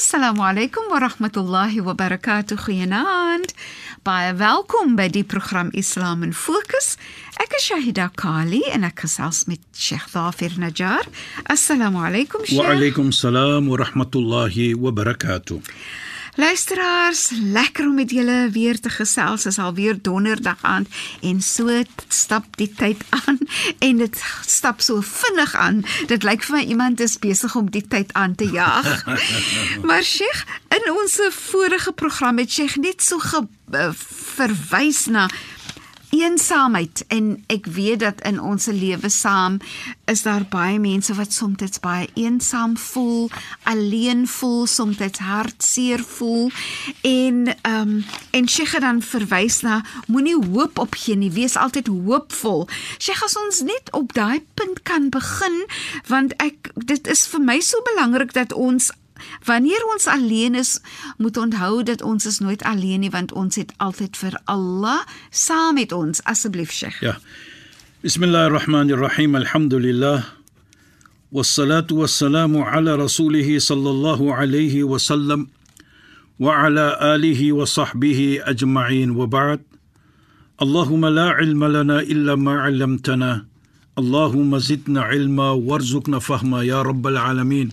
Assalamu alaykum wa rahmatullahi wa barakatuh. Goeienaand. Baie welkom by die program Islam in Fokus. Ek is Shahida Kali en ek gesels met Sheikh Dhafir Najjar. Assalamu alaykum Sheikh. Wa alaykum salaam wa rahmatullahi wa barakatuh. Luisteraars, lekker om met julle weer te gesels. Dit is alweer donderdag aand en so stap die tyd aan en dit stap so vinnig aan. Dit lyk vir my iemand is besig om die tyd aan te jaag. maar Sheikh, in ons vorige program het Sheikh net so ge, uh, verwys na eensaamheid en ek weet dat in ons lewe saam is daar baie mense wat soms baie eensaam voel, alleen voel, soms hartseer voel en ehm um, en Sheikh dan verwys na moenie hoop opgee nie, wees altyd hoopvol. Sheikh as ons net op daai punt kan begin want ek dit is vir my so belangrik dat ons Wanneer ons alleen is, moet onthou dat ons is nooit alleen nie want ons het altyd vir Allah saam met ons. Asseblief Sheikh. Ja. Bismillahirrahmanirrahim. Alhamdulillah. والصلاه والسلام على رسوله صلى الله عليه وسلم وعلى اله وصحبه اجمعين وبعد اللهم لا علم لنا الا ما علمتنا اللهم زدنا علما وارزقنا فهما يا رب العالمين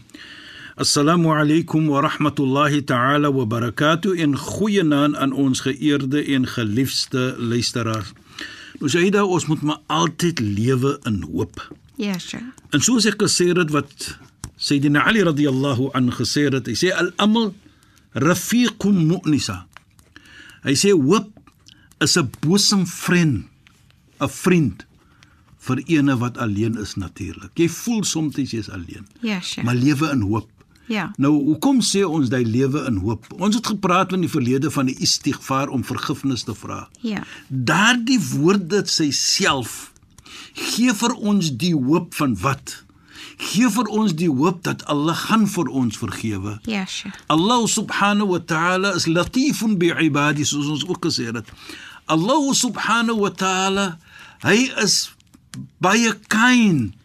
Assalamu alaykum wa rahmatullahi ta'ala wa barakatuh en goeienaand aan ons geëerde en geliefde luisteraars. Nou Saida, ons moet maar altyd lewe in hoop. Ja, yes, sure. En soos ek gesê het wat Sayyidina Ali radhiyallahu an gesê het, hy sê al-amal rafiqun mu'nisa. Hy sê hoop is 'n bosom vriend, 'n vriend vir ene wat alleen is natuurlik. Jy voel soms jy's alleen. Ja, yes, sure. Maar lewe in hoop. Ja. Nou, hoekom sê ons dat lewe in hoop? Ons het gepraat van die verlede van die istighfar om vergifnis te vra. Ja. Daardie woord dit sy self gee vir ons die hoop van wat? Gee vir ons die hoop dat Allah gaan vir ons vergewe. Ja, sure. Allah subhanahu wa ta'ala is latifun bi ibadi soos ons ook gesê het. Allah subhanahu wa ta'ala hy is baie kind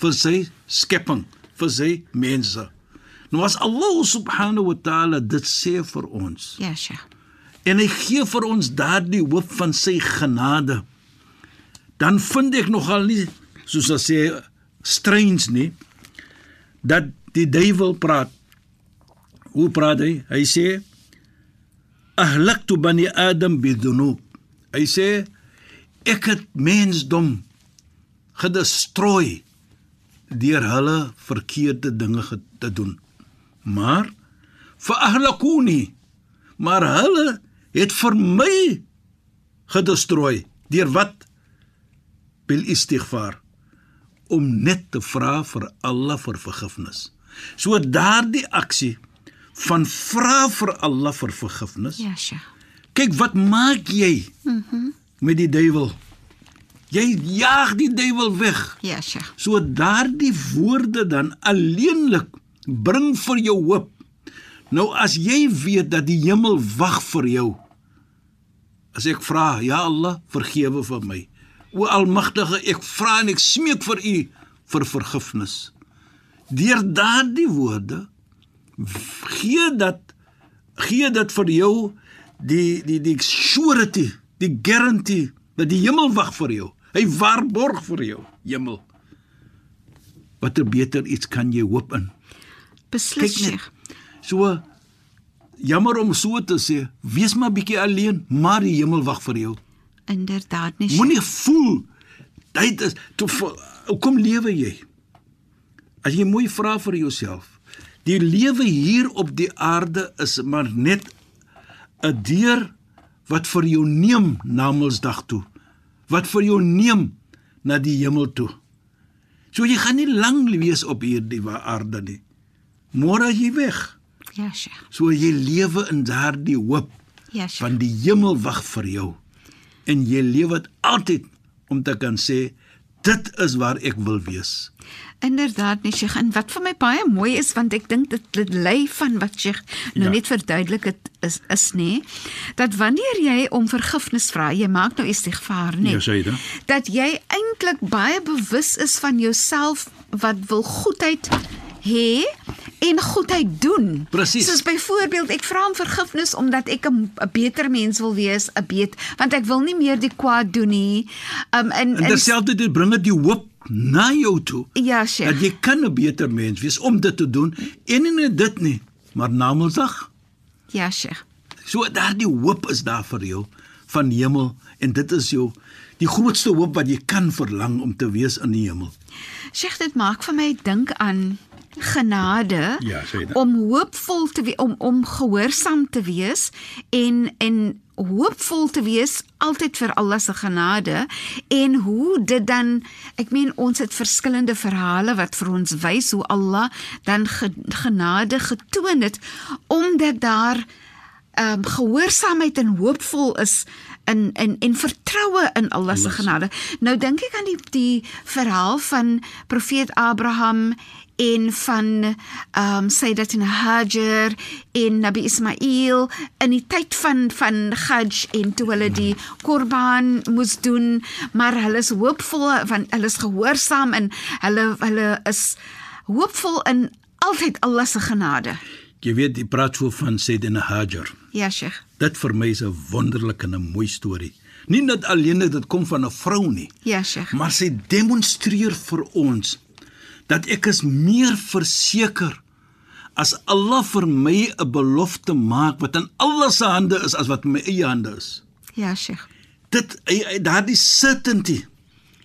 vir sy skepping, vir sy mense. Nou as Allah subhanahu wa ta'ala dit sê vir ons. Ja, Sheikh. En hy gee vir ons daardie hoop van sy genade. Dan vind ek nogal nie soos as sê strange nie dat die duiwel praat. Hoe praat hy? Hy sê ahlaktu bani adam bidunub. Hy sê ek het mensdom gedestrooi deur hulle verkeerde dinge te doen maar vir ahlakuni maar hulle het vir my gedestrooi. Deur wat? Bil istighfar om net te vra vir Allah vir vergifnis. So daardie aksie van vra vir Allah vir vergifnis. Ja sheikh. Kyk wat maak jy mhm. mm met die duiwel? Jy jaag die duiwel weg. Ja sheikh. So daardie woorde dan alleenlik bring vir jou hoop. Nou as jy weet dat die hemel wag vir jou. As ek vra, ja Allah, vergewe vir my. O Almagtige, ek vra en ek smeek vir U vir vergifnis. Deur daardie woorde gee dat gee dit vir jou die die die surety, die guarantee dat die hemel wag vir jou. Hy waarborg vir jou hemel. Watter beter iets kan jy hoop in? Beslis Sheikh. So jammer om so te sê, wees maar bietjie alleen, maar die hemel wag vir jou. Inderdaad nie. Moenie voel dit is toe kom lewe jy. As jy mooi vra vir jouself, die lewe hier op die aarde is maar net 'n deur wat vir jou neem na Mondsdag toe. Wat vir jou neem na die hemel toe. So jy gaan nie lank wees op hierdie aarde nie. Môre jy weg. Ja, Sheikh. So jy lewe in daardie hoop. Ja, Sheikh. Van die hemel wag vir jou. En jy lewe altyd om te kan sê dit is waar ek wil wees. Inderdaad, nee Sheikh, en wat vir my baie mooi is want ek dink dit dit lê van wat Sheikh nou ja. net verduidelik het is is nê dat wanneer jy om vergifnis vra, jy maak nou istighfar nê. Ja, sê dit. Dat jy eintlik baie bewus is van jouself wat wil goedheid hê en goedheid doen. Presies. Soos byvoorbeeld ek vra om vergifnis omdat ek 'n beter mens wil wees, 'n beet, want ek wil nie meer die kwaad doen nie. Um in En terselfdertyd bring dit die hoop na jou toe ja, dat Sheikh. jy kan 'n beter mens wees om dit te doen en nie net dit nie, maar namelsdag. Ja, Sheikh. So daardie hoop is daar vir jou van hemel en dit is jou die grootste hoop wat jy kan verlang om te wees in die hemel. Sheikh, dit maak vir my dink aan genade Ja, om hoopvol te wees om om gehoorsaam te wees en en hoopvol te wees altyd vir Allah se genade en hoe dit dan ek meen ons het verskillende verhale wat vir ons wys hoe Allah dan ge, genade getoon het omdat daar ehm um, gehoorsaamheid en hoopvol is in in en vertroue in Allah se genade. Nou dink ek aan die die verhaal van profeet Abraham en van ehm um, Sayyidatina Hajar en Nabi Ismail in die tyd van van Hajj en toe hulle die korban moes doen, maar hulle is hoopvol van hulle is gehoorsaam en hulle hulle is hoopvol in altyd Allah se genade. Jy weet, jy praat so van Sayyidina Hajar. Ja, Sheikh. Dit vir my is 'n wonderlike en 'n mooi storie. Nie net alleen dat dit kom van 'n vrou nie, Ja, Sheikh. maar sy demonstreer vir ons dat ek is meer verseker as Allah vir my 'n belofte maak wat in Allah se hande is as wat in my eie hande is. Ja, Sheikh. Dit daardie certainty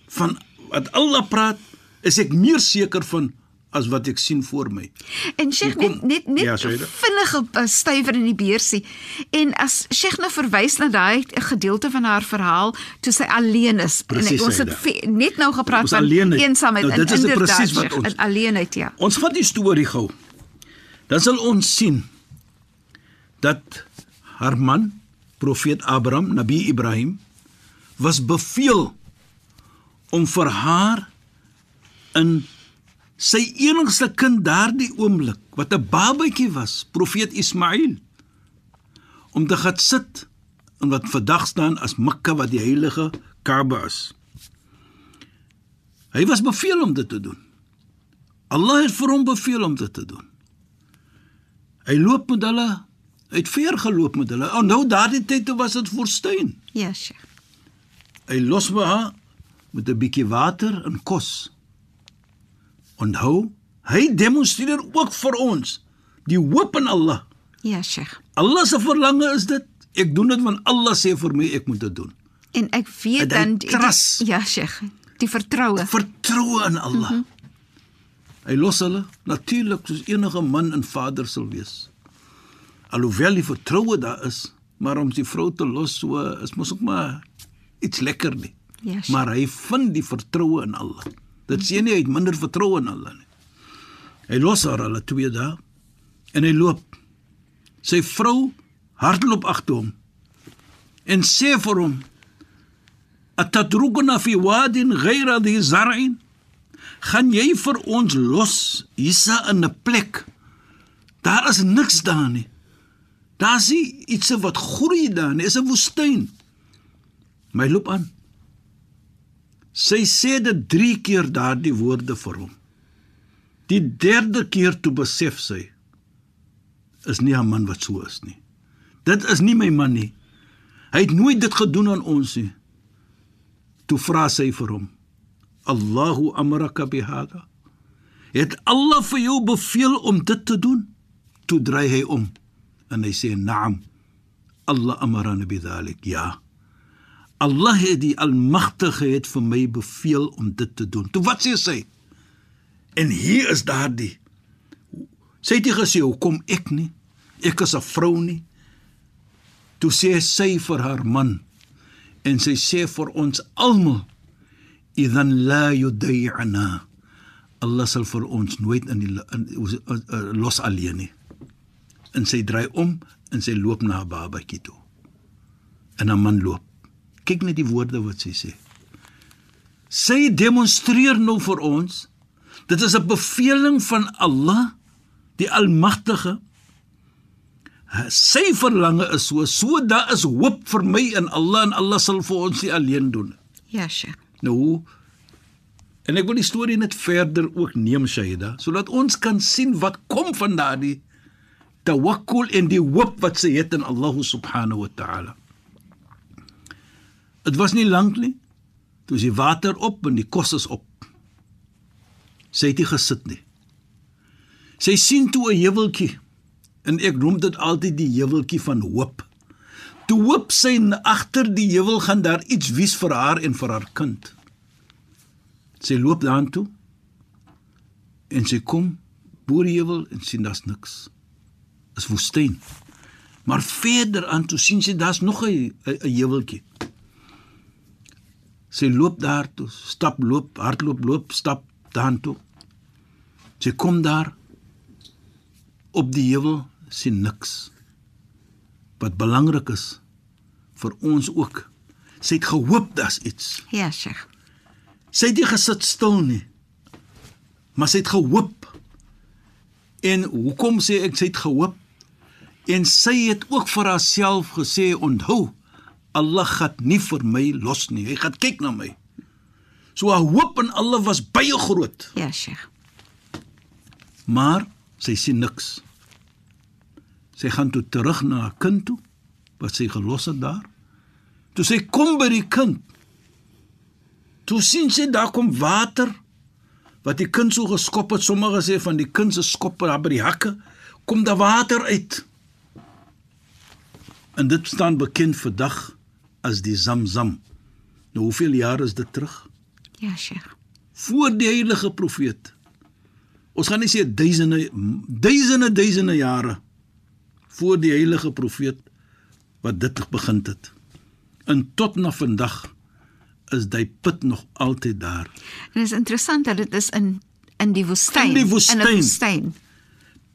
van wat Allah praat, is ek meer seker van as wat ek sien voor my. En Sheikh net net net Ja, vinnige uh, stywer in die beursie. En as Sheikh nou verwys na daai gedeelte van haar verhaal toe sy alleen is. Presies, en ons het ve- net nou gepraat Ons van alleenheid. eensaamheid Nou, en dit is presies wat ons- in alleenheid ja. Ons vat die storie gou. Dan sal ons sien dat haar man, profeet Abraham, Nabi Ibrahim, was beveel om vir haar in sy enigste kind daardie oomblik wat 'n babatjie was, profeet Ismail, om te gaan sit in wat vandag staan as Mekka wat die heilige Kaaba is. Hy was beveel om dit te doen. Allah het vir hom beveel om dit te doen. Hy loop met hulle, hy het ver geloop met hulle. Oh, nou daardie tyd toe was dit woestyn. Ja, Sheikh. Hy los haar met 'n bietjie water en kos. Onthou, hy demonstreer ook vir ons die hoop in Allah. Ja, Sheikh. Allah se verlange is dit. Ek doen dit want Allah sê vir my ek moet dit doen. En ek weet En dan die- trust. ja, Sheikh. Die vertroue. Vertroue in Allah. Mm -hmm. Hy los hulle natuurlik soos enige man en vader sal wees. Alhoewel die vertroue daar is, maar om die vrou te los so is mos ook maar iets lekker nie. Ja. Maar hy vind die vertroue in Allah. Dit sê nie hy het minder vertroue in Allah nie. Hy los haar alle twee daar en hy loop. Sy vrou hardloop agter hom en sê vir hom: "Atadrukuna fi wadin ghayra dhi zar'in?" Gaan jy vir ons los hiersa in 'n plek? Daar is niks daar nie. Daar's nie iets wat groei daar nie. Dis 'n woestyn. My loop aan. Sy sê dit 3 keer daardie woorde vir hom. Die derde keer toe besef sy is nie 'n man wat so is nie. Dit is nie my man nie. Hy het nooit dit gedoen aan ons nie. Toe vra sy vir hom: "Allahu amaraka bihada?" Het Allah vir jou beveel om dit te doen? Toe draai hy om en hy sê: "Naam. Allah amarana bidhalik." Ja. Allah het die almagtige het vir my beveel om dit te doen. Toe wat sê sy? En hier is daardie. Sy het nie gesê hoekom ek nie. Ek is 'n vrou nie. Toe sê sy vir haar man en sy sê vir ons almal idan la yudayna Allah sal vir ons nooit in die in, in, in, los alleen nie. En sy draai om en sy loop na haar babatjie toe. En haar man loop. Kyk net die woorde wat sy sê. Sy demonstreer nou vir ons dit is 'n beveling van Allah, die Almagtige. Sy verlange is so, so daar is hoop vir my in Allah en Allah sal vir ons nie alleen doen. Ja, Sheikh. Nou En ek wil die storie net verder ook neem Shaida, sodat ons kan sien wat kom van daardie tawakkul en die hoop wat sy het in Allah subhanahu wa ta'ala. Dit was nie lank nie. Toe is die water op en die kos is op. Sy het nie gesit nie. Sy sien toe 'n heuweltjie en ek noem dit altyd die heuweltjie van hoop. Toe hoop sy agter die heuwel gaan daar iets wies vir haar en vir haar kind. Sy loop daartoe en sy kom bo die heuwel en sien daar's niks. Is woestyn. Maar verder aan toe sien sy daar's nog 'n 'n heuweltjie. Sy loop daartoe, stap, loop, hardloop, loop, stap daartoe. Sy kom daar op die heuwel sien niks. Wat belangrik is vir ons ook. Sy het gehoop daar's iets. Ja, Sheikh. Sy het nie gesit stil nie. Maar sy het gehoop. En hoekom sê ek sy het gehoop? En sy het ook vir haarself gesê onthou Allah gaan nie vir my los nie. Hy gaan kyk na my. So haar hoop in Allah was baie groot. Ja, Sheikh. Maar sy sien niks. Sy gaan toe terug na haar kind toe wat sy gelos het daar. Toe sy kom by die kind. Toe sien sy daar kom water wat die kind so geskop het. Sommige sê van die kind se skoppe daar by die hakke kom daar water uit. En dit staan bekend vandag as die Zamzam. Nou hoeveel jaar is dit terug? Ja, Sheikh. Voor die heilige profeet. Ons gaan nie sê duisende duisende duisende jare voor die heilige profeet wat dit begin het. En tot na vandag is daai put nog altyd daar. En is interessant dat dit is in in die woestyn. In die woestyn. In 'n woestyn.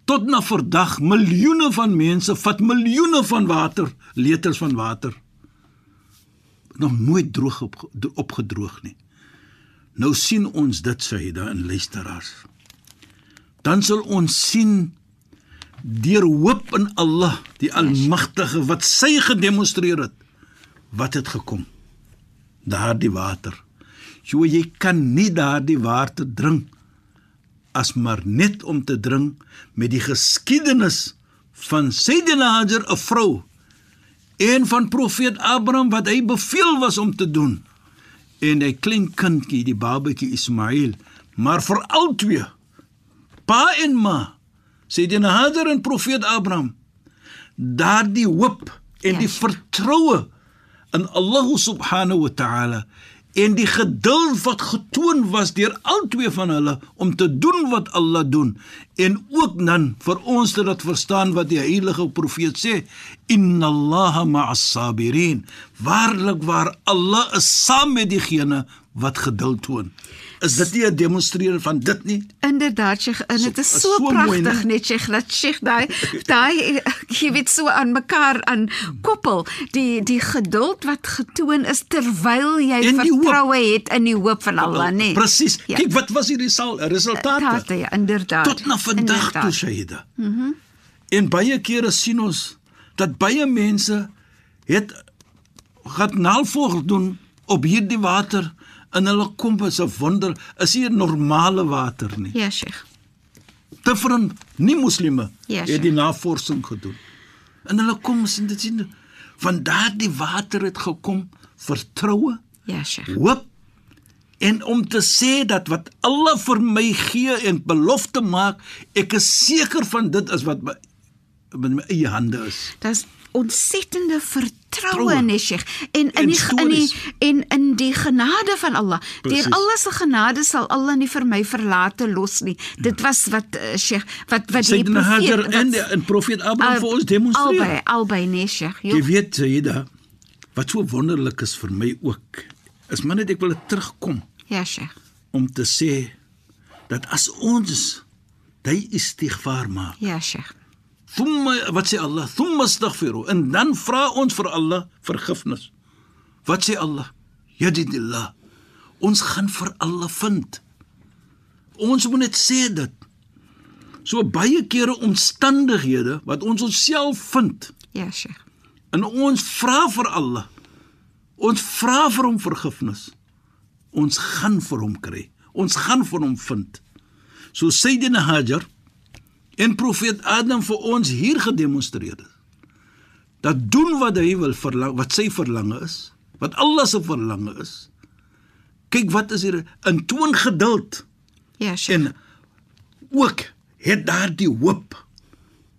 Tot na vandag miljoene van mense vat miljoene van water, liters van water. Nog nooit droog op, opgedroog nie. Nou sien ons dit Saida in luisteraars. Dan sal ons sien deur hoop in Allah, die Almagtige wat sy gedemonstreer het, wat het gekom. Daardie water. So jy kan nie daardie water drink as maar net om te drink met die geskiedenis van Sayyidina Hajar 'n vrou en van profeet Abraham wat hy beveel was om te doen en 'n klein kindjie die babatjie Ismail maar vir al twee pa en ma Sayyidina Hajar en profeet Abraham daardie hoop en Ja. die vertroue in Allah subhanahu wa ta'ala en die geduld wat getoon was deur albei van hulle om te doen wat Allah doen en ook dan vir ons dat verstaan wat die heilige profeet sê inna allaha ma'as sabirin waarlik waar Allah is saam met diegene wat geduld toon is dit nie 'n demonstreer van dit nie Inderdaad, Sheikh, en dit is so, so mooi, pragtig né? net Sheikh dat Sheikh daai daai jy weet so aan mekaar aan koppel die die geduld wat getoon is terwyl jy vertroue het in die hoop van Allah, nee. presies Ja. kyk wat was die result, resultate Tarte, ja, inderdaad. tot na vandag toe Shaida. Mhm. Mm en baie kere sien ons dat baie mense het gaan nalvolg doen op hierdie water en hulle kom as 'n wonder is hier normale water nie. Ja, Sheikh. Different nie moslime Ja, het die navorsing gedoen. En hulle kom sien dit sien van daardie water het gekom vertroue, Ja, Sheikh. hoop en om te sê dat wat Allah vir my gee en belofte maak, ek is seker van dit is wat my, met my eie hande is. Dis ontsettende vertroue in Sheikh en in En die in die en in die genade van Allah. Precies. Deur Allah se genade sal Allah nie vir my verlate los nie. Dit was wat uh, Sheikh wat wat die profeet en wat- die en profeet Abraham Al- vir ons demonstreer. Albei, albei nee, Sheikh. Jy weet Sayyida, wat so wonderlik is vir my ook, is maar net ek wil terugkom ja, Sheikh. om te sê dat as ons hy istighfar maak Ja, Sheikh. Thumma wat sê Allah? Thumma astaghfiru. En dan vra ons vir Allah vergifnis. Wat sê Allah? Yadidillah. Ons gaan vir Allah vind. Ons moet net sê dit. So baie kere omstandighede wat ons onsself vind Ja, Sheikh. en ons vra vir Allah. Ons vra vir hom vergifnis. Ons gaan vir hom kry. Ons gaan van hom vind. So Sayyidina Hajar en profeet Adam vir ons hier gedemonstreer het. Dat doen wat hy wil verlang, wat sy verlange is, wat Allah se verlange is. Kyk wat is hier in toon geduld. Ja, Sheikh. En ook het daardie hoop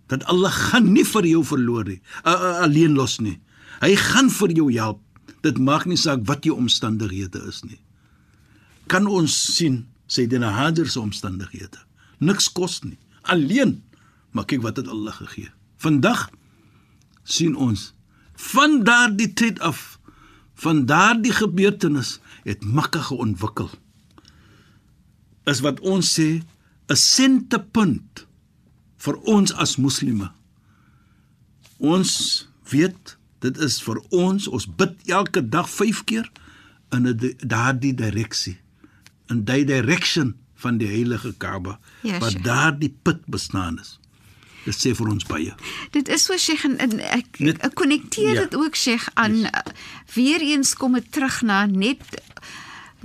dat Allah gaan nie vir jou verloor nie, uh, uh, alleen los nie. Hy gaan vir jou help. Dit maak nie saak wat jou omstandighede is nie. Kan ons sien Sayyidina Hajar se omstandighede. Niks kos nie. Alleen. Maar kyk wat het Allah gegee. Vandag sien ons van daardie tyd af van daardie gebeurtenis het Mekka geontwikkel. Is wat ons sê 'n sentepunt vir ons as moslime. Ons weet dit is vir ons ons bid elke dag 5 keer in daardie direksie. In die direction van die heilige Kaaba Ja, wat daardie put bestaan is. Dit sê vir ons baie. Dit is so Sheikh en, en ek, Net- ek konnekteer ja. dit ook Sheikh aan yes. weer eens kom dit terug na net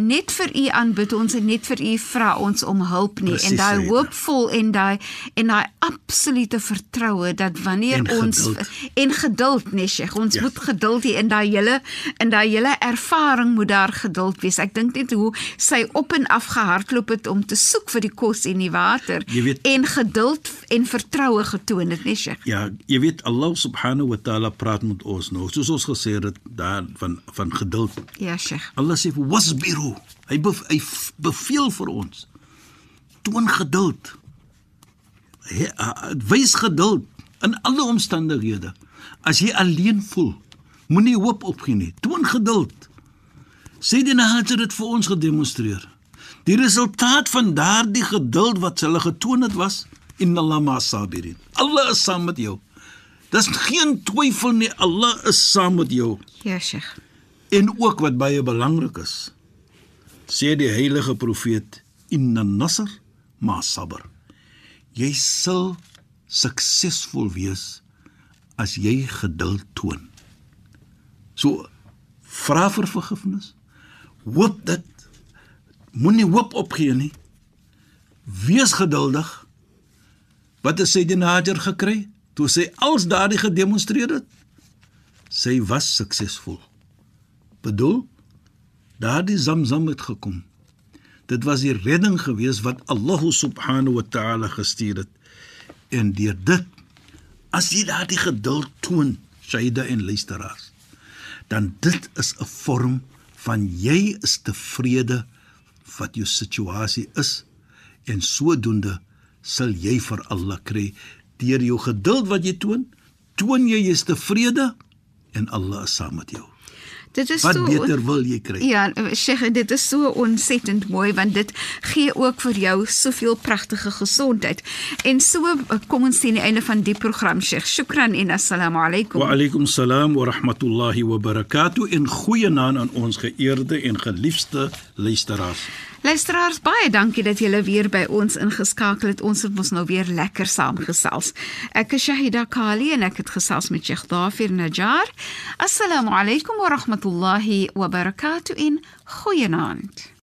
net vir u aanbid ons en net vir u vra ons om hulp nie Presies, en daai hoopvol en daai en daai absolute vertroue dat wanneer En ons geduld. en geduld nee Sheikh ons Ja. moet geduld hê in daai hele in daai hele ervaring moet daar geduld wees ek dink net hoe sy op en af gehardloop het om te soek vir die kos en die water weet- en geduld en vertroue getoon het nee Sheikh Ja, jy weet Allah subhanahu wa taala praat met ons nou. Soos ons gesê het daar van van geduld. ja Sheikh Allah sê wasbiru. Hy bev, hy beveel vir ons. Toon geduld. Hy uh, wys geduld in alle omstandighede. As jy alleen voel, moenie hoop opgee nie. Toon geduld. Sayyidina Hajar het dit vir ons gedemonstreer. Die resultaat van daardie geduld wat hulle getoon het was inna Allah ma'asabirin. Allah is saam met jou. Dis geen twyfel nie, Allah is saam met jou. ja Sheikh En ook wat baie belangrik is, sê die heilige profeet inna nasr ma sabr. Jy sal suksesvol wees as jy geduld toon. So vra vir vergifnis. Hoop dit moenie hoop opgee nie. Wees geduldig. Wat het Sayyidina Hajar gekry toe sy als daardie gedemonstreer het? Sy was suksesvol bedoel daardie Zamzam het gekom. Dit was die redding gewees wat Allah subhanahu wa ta'ala gestuur het. En deur dit as jy daardie geduld toon, Shaida en luisteraars, dan dit is 'n vorm van jy is tevrede wat jou situasie is en sodoende sal jy vir Allah kry deur jou geduld wat jy toon, toon jy jy's tevrede en Allah is saam met jou. Dit is Wat so beter wil jy kry? Ja, Sheikh, dit is so ontsettend mooi want dit gee ook vir jou soveel pragtige gesondheid. En so eh, kom ons sien die einde van die program Sheikh. Shukran en assalamu alaykum. Wa alaykum salaam wa rahmatullahi wa barakatuh en goeienaand aan ons geëerde en geliefde luisteraars. Luisteraars, baie dankie dat julle weer by ons ingeskakel het. Ons het mos nou weer lekker saamgesels. Ek is Shahida Kali en ek het gesels met Sheikh Dafir Najjar. Assalamu alaykum wa rahmatullahi wa barakatuh in goeienaand.